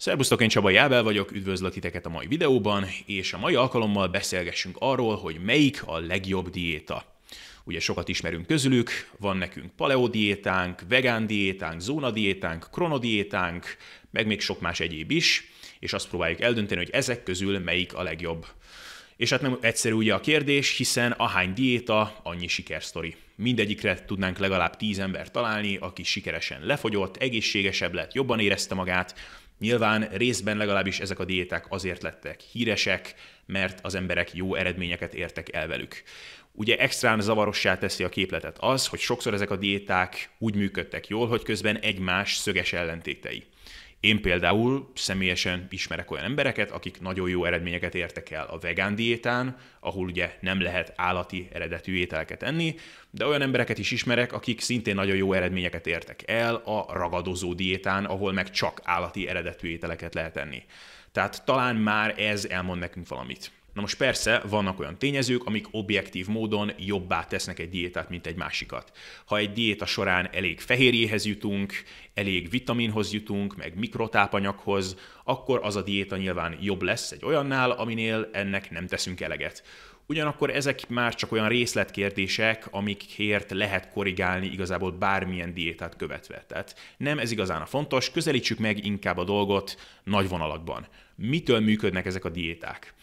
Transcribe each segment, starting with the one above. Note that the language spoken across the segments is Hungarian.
Szerbusztok, én Csaba Jábel vagyok, üdvözlök titeket a mai videóban, és a mai alkalommal beszélgessünk arról, hogy melyik a legjobb diéta. Ugye sokat ismerünk közülük, van nekünk paleodiétánk, vegán diétánk, zónadiétánk, kronodiétánk, meg még sok más egyéb is, és azt próbáljuk eldönteni, hogy ezek közül melyik a legjobb. És hát nem egyszerű ugye a kérdés, hiszen ahány diéta, annyi sikersztori. Mindegyikre tudnánk legalább 10 ember találni, aki sikeresen lefogyott, egészségesebb lett, jobban érezte magát, Nyilván részben legalábbis ezek a diéták azért lettek híresek, mert az emberek jó eredményeket értek el velük. Ugye extrán zavarossá teszi a képletet az, hogy sokszor ezek a diéták úgy működtek jól, hogy közben egymás szöges ellentétei. Én például személyesen ismerek olyan embereket, akik nagyon jó eredményeket értek el a vegán diétán, ahol ugye nem lehet állati eredetű ételeket enni, de olyan embereket is ismerek, akik szintén nagyon jó eredményeket értek el a ragadozó diétán, ahol meg csak állati eredetű ételeket lehet enni. Tehát talán már ez elmond nekünk valamit. Na most persze vannak olyan tényezők, amik objektív módon jobbá tesznek egy diétát, mint egy másikat. Ha egy diéta során elég fehérjéhez jutunk, elég vitaminhoz jutunk, meg mikrotápanyaghoz, akkor az a diéta nyilván jobb lesz egy olyannál, aminél ennek nem teszünk eleget. Ugyanakkor ezek már csak olyan részletkérdések, amikért lehet korrigálni igazából bármilyen diétát követve. Tehát nem ez igazán a fontos, közelítsük meg inkább a dolgot nagy vonalakban. Mitől működnek ezek a diéták?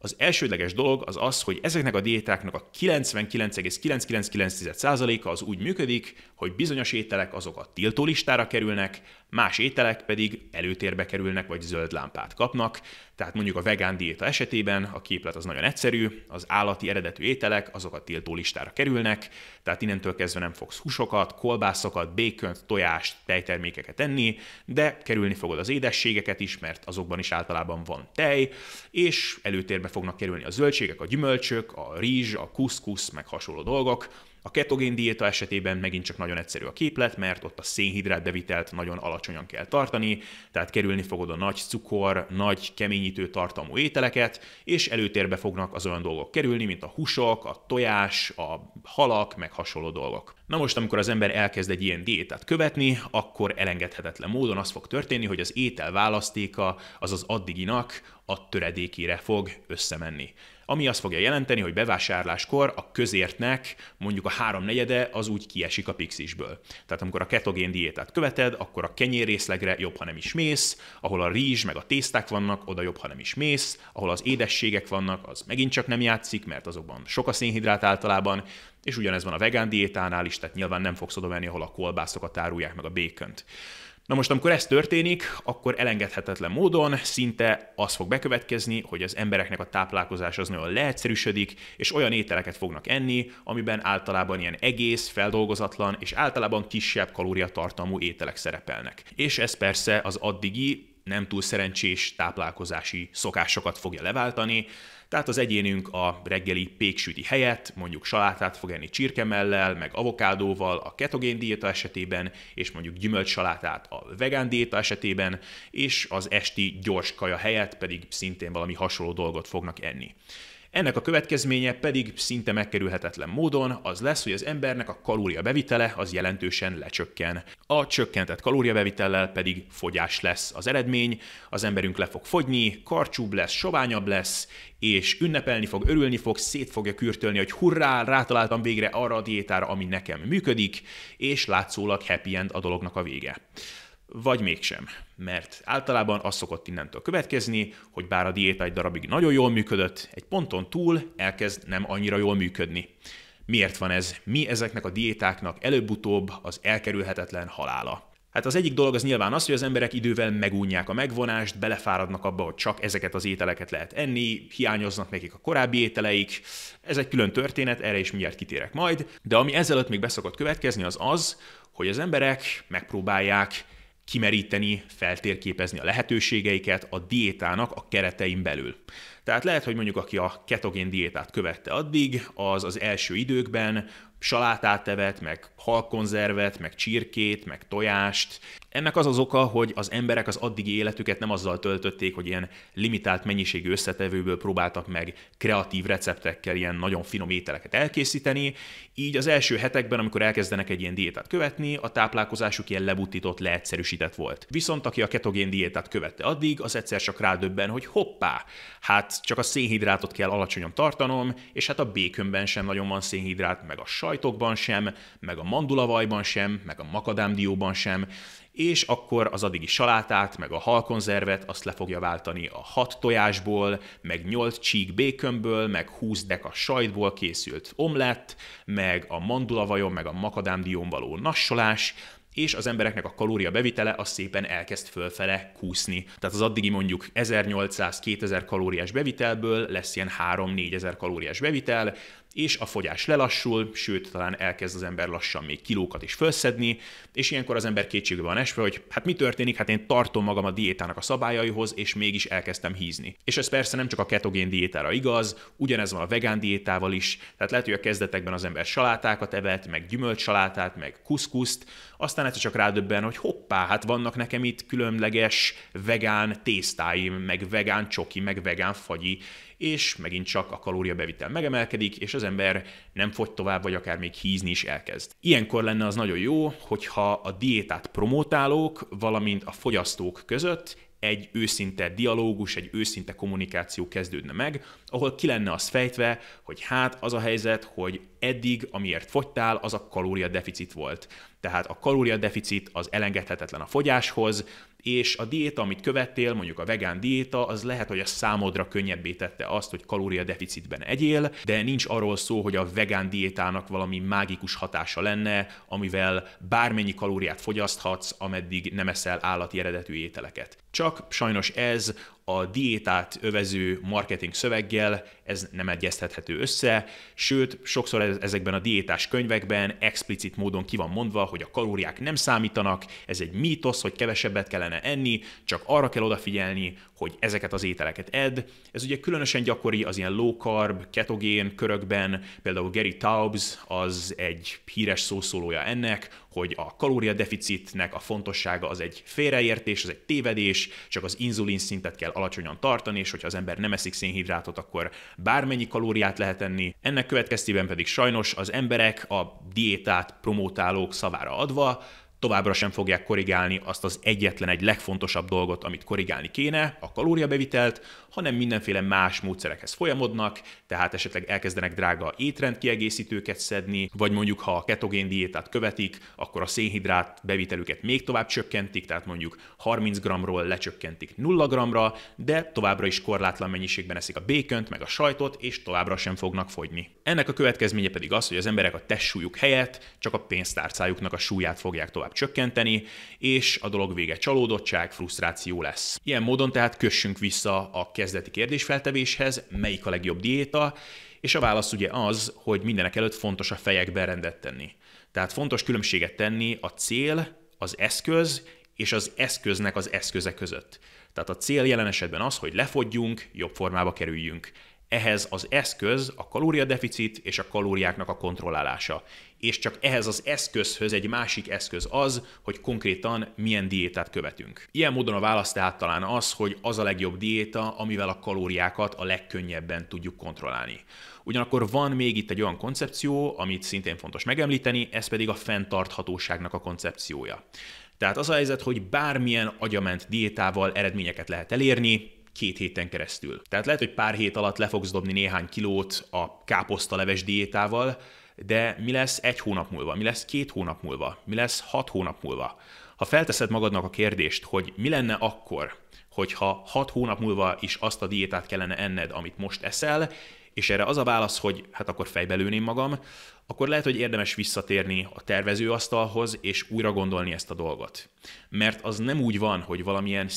Az elsődleges dolog az az, hogy ezeknek a diétáknak a 99,999%-a az úgy működik, hogy bizonyos ételek azok a tiltólistára kerülnek, más ételek pedig előtérbe kerülnek, vagy zöld lámpát kapnak. Tehát mondjuk a vegán diéta esetében a képlet az nagyon egyszerű, az állati eredetű ételek azok a tiltólistára kerülnek, tehát innentől kezdve nem fogsz húsokat, kolbászokat, békönt, tojást, tejtermékeket enni, de kerülni fogod az édességeket is, mert azokban is általában van tej, és előtérbe fognak kerülni a zöldségek, a gyümölcsök, a rizs, a kuszkusz, meg hasonló dolgok, a ketogén diéta esetében megint csak nagyon egyszerű a képlet, mert ott a szénhidrát bevitelt nagyon alacsonyan kell tartani, tehát kerülni fogod a nagy cukor, nagy keményítő tartalmú ételeket, és előtérbe fognak az olyan dolgok kerülni, mint a húsok, a tojás, a halak, meg hasonló dolgok. Na most, amikor az ember elkezd egy ilyen diétát követni, akkor elengedhetetlen módon az fog történni, hogy az étel választéka az az addiginak a töredékére fog összemenni ami azt fogja jelenteni, hogy bevásárláskor a közértnek mondjuk a háromnegyede az úgy kiesik a pixisből. Tehát amikor a ketogén diétát követed, akkor a kenyérrészlegre jobb, ha nem is mész, ahol a rizs meg a tészták vannak, oda jobb, ha nem is mész, ahol az édességek vannak, az megint csak nem játszik, mert azokban sok a szénhidrát általában, és ugyanez van a vegán diétánál is, tehát nyilván nem fogsz oda venni, ahol a kolbászokat árulják meg a békönt. Na most, amikor ez történik, akkor elengedhetetlen módon szinte az fog bekövetkezni, hogy az embereknek a táplálkozás az nagyon leegyszerűsödik, és olyan ételeket fognak enni, amiben általában ilyen egész, feldolgozatlan és általában kisebb kalóriatartalmú ételek szerepelnek. És ez persze az addigi nem túl szerencsés táplálkozási szokásokat fogja leváltani, tehát az egyénünk a reggeli péksüti helyett mondjuk salátát fog enni csirkemellel, meg avokádóval a ketogén diéta esetében, és mondjuk gyümölcsalátát a vegán diéta esetében, és az esti gyors kaja helyett pedig szintén valami hasonló dolgot fognak enni. Ennek a következménye pedig szinte megkerülhetetlen módon az lesz, hogy az embernek a kalóriabevitele az jelentősen lecsökken. A csökkentett kalóriabevitellel pedig fogyás lesz az eredmény, az emberünk le fog fogyni, karcsúbb lesz, soványabb lesz, és ünnepelni fog, örülni fog, szét fogja kürtölni, hogy hurrá, rátaláltam végre arra a diétára, ami nekem működik, és látszólag happy end a dolognak a vége vagy mégsem. Mert általában az szokott innentől következni, hogy bár a diéta egy darabig nagyon jól működött, egy ponton túl elkezd nem annyira jól működni. Miért van ez? Mi ezeknek a diétáknak előbb-utóbb az elkerülhetetlen halála? Hát az egyik dolog az nyilván az, hogy az emberek idővel megúnyják a megvonást, belefáradnak abba, hogy csak ezeket az ételeket lehet enni, hiányoznak nekik a korábbi ételeik. Ez egy külön történet, erre is mindjárt kitérek majd. De ami ezelőtt még beszokott következni, az az, hogy az emberek megpróbálják kimeríteni, feltérképezni a lehetőségeiket a diétának a keretein belül. Tehát lehet, hogy mondjuk aki a ketogén diétát követte addig, az az első időkben salátát evett, meg halkonzervet, meg csirkét, meg tojást. Ennek az az oka, hogy az emberek az addigi életüket nem azzal töltötték, hogy ilyen limitált mennyiségű összetevőből próbáltak meg kreatív receptekkel ilyen nagyon finom ételeket elkészíteni, így az első hetekben, amikor elkezdenek egy ilyen diétát követni, a táplálkozásuk ilyen lebutított, leegyszerűsített volt. Viszont aki a ketogén diétát követte addig, az egyszer csak rádöbben, hogy hoppá, hát csak a szénhidrátot kell alacsonyan tartanom, és hát a békönben sem nagyon van szénhidrát, meg a sajtokban sem, meg a mandulavajban sem, meg a makadámdióban sem, és akkor az addigi salátát, meg a halkonzervet azt le fogja váltani a hat tojásból, meg nyolc csík békönből, meg 20 deka sajtból készült omlett, meg a mandulavajon, meg a makadámdión való nassolás, és az embereknek a kalória bevitele az szépen elkezd fölfele kúszni. Tehát az addigi mondjuk 1800-2000 kalóriás bevitelből lesz ilyen 3-4000 kalóriás bevitel, és a fogyás lelassul, sőt, talán elkezd az ember lassan még kilókat is felszedni, és ilyenkor az ember kétségbe van esve, hogy hát mi történik, hát én tartom magam a diétának a szabályaihoz, és mégis elkezdtem hízni. És ez persze nem csak a ketogén diétára igaz, ugyanez van a vegán diétával is, tehát lehet, hogy a kezdetekben az ember salátákat evett, meg gyümölcsalátát, meg kuszkuszt, aztán egyszer csak rádöbben, hogy hoppá, hát vannak nekem itt különleges vegán tésztáim, meg vegán csoki, meg vegán fagyi, és megint csak a kalóriabevitel megemelkedik, és az ember nem fogy tovább, vagy akár még hízni is elkezd. Ilyenkor lenne az nagyon jó, hogyha a diétát promotálók, valamint a fogyasztók között egy őszinte dialógus, egy őszinte kommunikáció kezdődne meg, ahol ki lenne az fejtve, hogy hát az a helyzet, hogy eddig, amiért fogytál, az a kalóriadeficit volt. Tehát a kalóriadeficit az elengedhetetlen a fogyáshoz, és a diéta, amit követtél, mondjuk a vegán diéta, az lehet, hogy a számodra könnyebbé tette azt, hogy kalóriadeficitben egyél, de nincs arról szó, hogy a vegán diétának valami mágikus hatása lenne, amivel bármennyi kalóriát fogyaszthatsz, ameddig nem eszel állati eredetű ételeket. Csak sajnos ez a diétát övező marketing szöveggel ez nem egyeztethető össze, sőt, sokszor ezekben a diétás könyvekben explicit módon ki van mondva, hogy a kalóriák nem számítanak, ez egy mítosz, hogy kevesebbet kellene enni, csak arra kell odafigyelni, hogy ezeket az ételeket edd. Ez ugye különösen gyakori az ilyen low carb, ketogén körökben, például Gary Taubes az egy híres szószólója ennek, hogy a kalóriadeficitnek a fontossága az egy félreértés, az egy tévedés, csak az inzulin szintet kell alacsonyan tartani, és hogyha az ember nem eszik szénhidrátot, akkor bármennyi kalóriát lehet enni. Ennek következtében pedig sajnos az emberek a diétát promotálók szavára adva továbbra sem fogják korrigálni azt az egyetlen egy legfontosabb dolgot, amit korrigálni kéne, a kalóriabevitelt, hanem mindenféle más módszerekhez folyamodnak, tehát esetleg elkezdenek drága étrendkiegészítőket szedni, vagy mondjuk ha a ketogén diétát követik, akkor a szénhidrát bevitelüket még tovább csökkentik, tehát mondjuk 30 g-ról lecsökkentik 0 g-ra, de továbbra is korlátlan mennyiségben eszik a békönt, meg a sajtot, és továbbra sem fognak fogyni. Ennek a következménye pedig az, hogy az emberek a testsúlyuk helyett csak a pénztárcájuknak a súlyát fogják tovább csökkenteni, és a dolog vége csalódottság, frusztráció lesz. Ilyen módon tehát kössünk vissza a kezdeti kérdésfeltevéshez, melyik a legjobb diéta, és a válasz ugye az, hogy mindenek előtt fontos a fejekben rendet tenni. Tehát fontos különbséget tenni a cél, az eszköz és az eszköznek az eszköze között. Tehát a cél jelen esetben az, hogy lefogyjunk, jobb formába kerüljünk. Ehhez az eszköz a kalóriadeficit és a kalóriáknak a kontrollálása. És csak ehhez az eszközhöz egy másik eszköz az, hogy konkrétan milyen diétát követünk. Ilyen módon a válasz tehát talán az, hogy az a legjobb diéta, amivel a kalóriákat a legkönnyebben tudjuk kontrollálni. Ugyanakkor van még itt egy olyan koncepció, amit szintén fontos megemlíteni, ez pedig a fenntarthatóságnak a koncepciója. Tehát az a helyzet, hogy bármilyen agyament diétával eredményeket lehet elérni, két héten keresztül. Tehát lehet, hogy pár hét alatt le fogsz dobni néhány kilót a káposztaleves diétával, de mi lesz egy hónap múlva, mi lesz két hónap múlva, mi lesz hat hónap múlva. Ha felteszed magadnak a kérdést, hogy mi lenne akkor, hogyha hat hónap múlva is azt a diétát kellene enned, amit most eszel, és erre az a válasz, hogy hát akkor fejbelőném magam, akkor lehet, hogy érdemes visszatérni a tervezőasztalhoz, és újra gondolni ezt a dolgot. Mert az nem úgy van, hogy valamilyen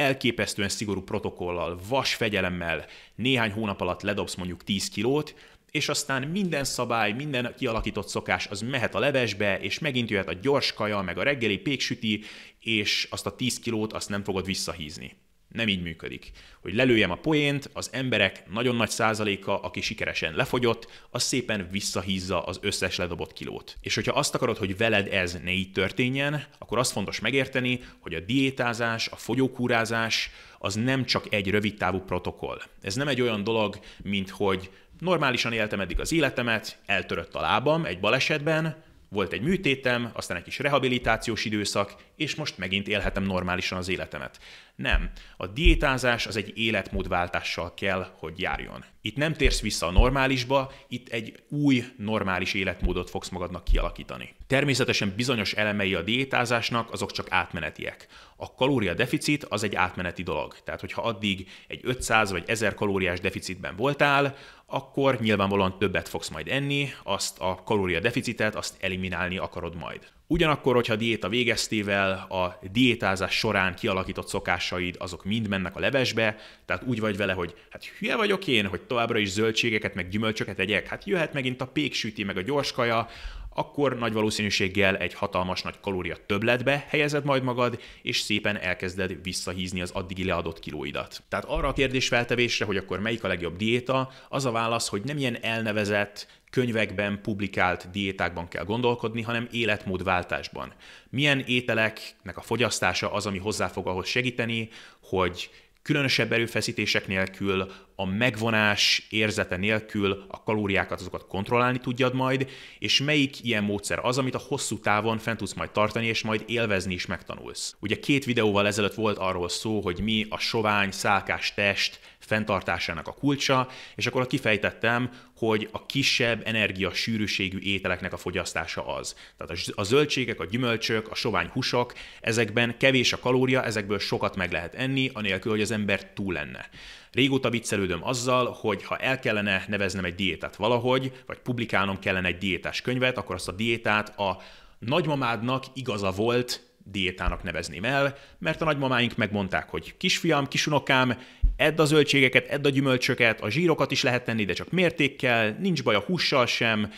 elképesztően szigorú protokollal, vas fegyelemmel néhány hónap alatt ledobsz mondjuk 10 kilót, és aztán minden szabály, minden kialakított szokás az mehet a levesbe, és megint jöhet a gyors kaja, meg a reggeli péksüti, és azt a 10 kilót azt nem fogod visszahízni. Nem így működik. Hogy lelőjem a poént, az emberek nagyon nagy százaléka, aki sikeresen lefogyott, az szépen visszahízza az összes ledobott kilót. És hogyha azt akarod, hogy veled ez ne így történjen, akkor azt fontos megérteni, hogy a diétázás, a fogyókúrázás az nem csak egy rövidtávú protokoll. Ez nem egy olyan dolog, mint hogy normálisan éltem eddig az életemet, eltörött a lábam egy balesetben, volt egy műtétem, aztán egy kis rehabilitációs időszak, és most megint élhetem normálisan az életemet. Nem. A diétázás az egy életmódváltással kell, hogy járjon. Itt nem térsz vissza a normálisba, itt egy új normális életmódot fogsz magadnak kialakítani. Természetesen bizonyos elemei a diétázásnak azok csak átmenetiek. A kalóriadeficit az egy átmeneti dolog. Tehát, hogyha addig egy 500 vagy 1000 kalóriás deficitben voltál, akkor nyilvánvalóan többet fogsz majd enni, azt a kalóriadeficitet, azt eliminálni akarod majd. Ugyanakkor, hogyha diéta végeztével a diétázás során kialakított szokásaid, azok mind mennek a levesbe, tehát úgy vagy vele, hogy hát hülye vagyok én, hogy továbbra is zöldségeket, meg gyümölcsöket egyek, hát jöhet megint a péksüti, meg a gyorskaja, akkor nagy valószínűséggel egy hatalmas nagy kalória többletbe helyezed majd magad, és szépen elkezded visszahízni az addigi leadott kilóidat. Tehát arra a kérdés feltevésre, hogy akkor melyik a legjobb diéta, az a válasz, hogy nem ilyen elnevezett, könyvekben publikált diétákban kell gondolkodni, hanem életmódváltásban. Milyen ételeknek a fogyasztása az, ami hozzá fog ahhoz segíteni, hogy különösebb erőfeszítések nélkül, a megvonás érzete nélkül a kalóriákat azokat kontrollálni tudjad majd, és melyik ilyen módszer az, amit a hosszú távon fent tudsz majd tartani, és majd élvezni is megtanulsz. Ugye két videóval ezelőtt volt arról szó, hogy mi a sovány, szálkás test fenntartásának a kulcsa, és akkor kifejtettem, hogy a kisebb energia sűrűségű ételeknek a fogyasztása az. Tehát a zöldségek, a gyümölcsök, a sovány húsok, ezekben kevés a kalória, ezekből sokat meg lehet enni, anélkül, hogy az ember túl lenne. Régóta viccelődöm azzal, hogy ha el kellene neveznem egy diétát valahogy, vagy publikálnom kellene egy diétás könyvet, akkor azt a diétát a nagymamádnak igaza volt diétának nevezném el, mert a nagymamáink megmondták, hogy kisfiam, kisunokám, edd a zöldségeket, edd a gyümölcsöket, a zsírokat is lehet tenni, de csak mértékkel, nincs baj a hússal sem,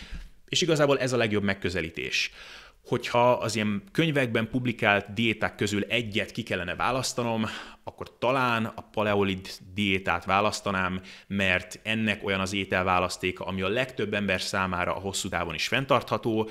és igazából ez a legjobb megközelítés. Hogyha az ilyen könyvekben publikált diéták közül egyet ki kellene választanom, akkor talán a paleolit diétát választanám, mert ennek olyan az ételválasztéka, ami a legtöbb ember számára a hosszú távon is fenntartható,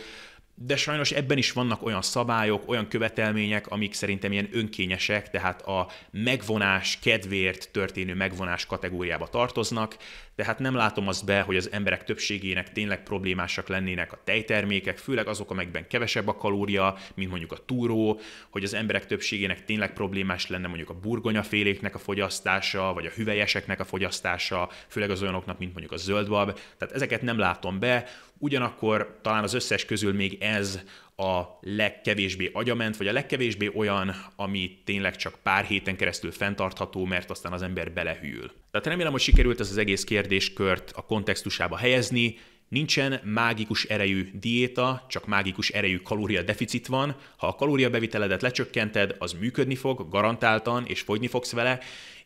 de sajnos ebben is vannak olyan szabályok, olyan követelmények, amik szerintem ilyen önkényesek, tehát a megvonás kedvéért történő megvonás kategóriába tartoznak, tehát nem látom azt be, hogy az emberek többségének tényleg problémásak lennének a tejtermékek, főleg azok, amelyekben kevesebb a kalória, mint mondjuk a túró, hogy az emberek többségének tényleg problémás lenne mondjuk a burgonyaféléknek a fogyasztása, vagy a hüvelyeseknek a fogyasztása, főleg az olyanoknak, mint mondjuk a zöldbab. Tehát ezeket nem látom be, ugyanakkor talán az összes közül még ez a legkevésbé agyament, vagy a legkevésbé olyan, ami tényleg csak pár héten keresztül fenntartható, mert aztán az ember belehűl. Tehát remélem, hogy sikerült ez az egész kérdéskört a kontextusába helyezni, Nincsen mágikus erejű diéta, csak mágikus erejű kalóriadeficit van. Ha a kalóriabeviteledet lecsökkented, az működni fog, garantáltan, és fogyni fogsz vele,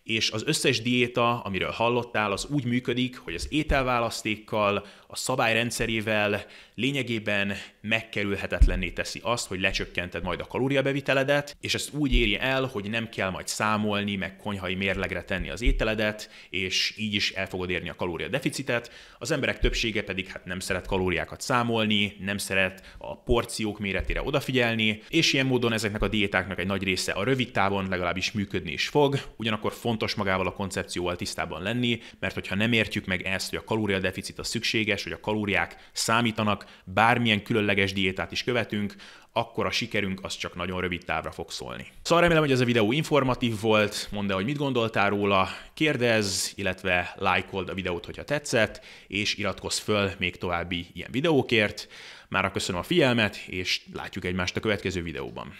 és az összes diéta, amiről hallottál, az úgy működik, hogy az ételválasztékkal, a szabályrendszerével lényegében megkerülhetetlenné teszi azt, hogy lecsökkented majd a kalóriabeviteledet, és ezt úgy éri el, hogy nem kell majd számolni, meg konyhai mérlegre tenni az ételedet, és így is el fogod érni a kalóriadeficitet. Az emberek többsége pedig hát nem szeret kalóriákat számolni, nem szeret a porciók méretére odafigyelni, és ilyen módon ezeknek a diétáknak egy nagy része a rövid távon legalábbis működni is fog, ugyanakkor fontos magával a koncepcióval tisztában lenni, mert hogyha nem értjük meg ezt, hogy a kalóriadeficit a szükséges, hogy a kalóriák számítanak, bármilyen különleges diétát is követünk, akkor a sikerünk az csak nagyon rövid távra fog szólni. Szóval remélem, hogy ez a videó informatív volt, mondd el, hogy mit gondoltál róla, kérdezz, illetve lájkold a videót, hogyha tetszett, és iratkozz föl még további ilyen videókért. Mára köszönöm a figyelmet, és látjuk egymást a következő videóban.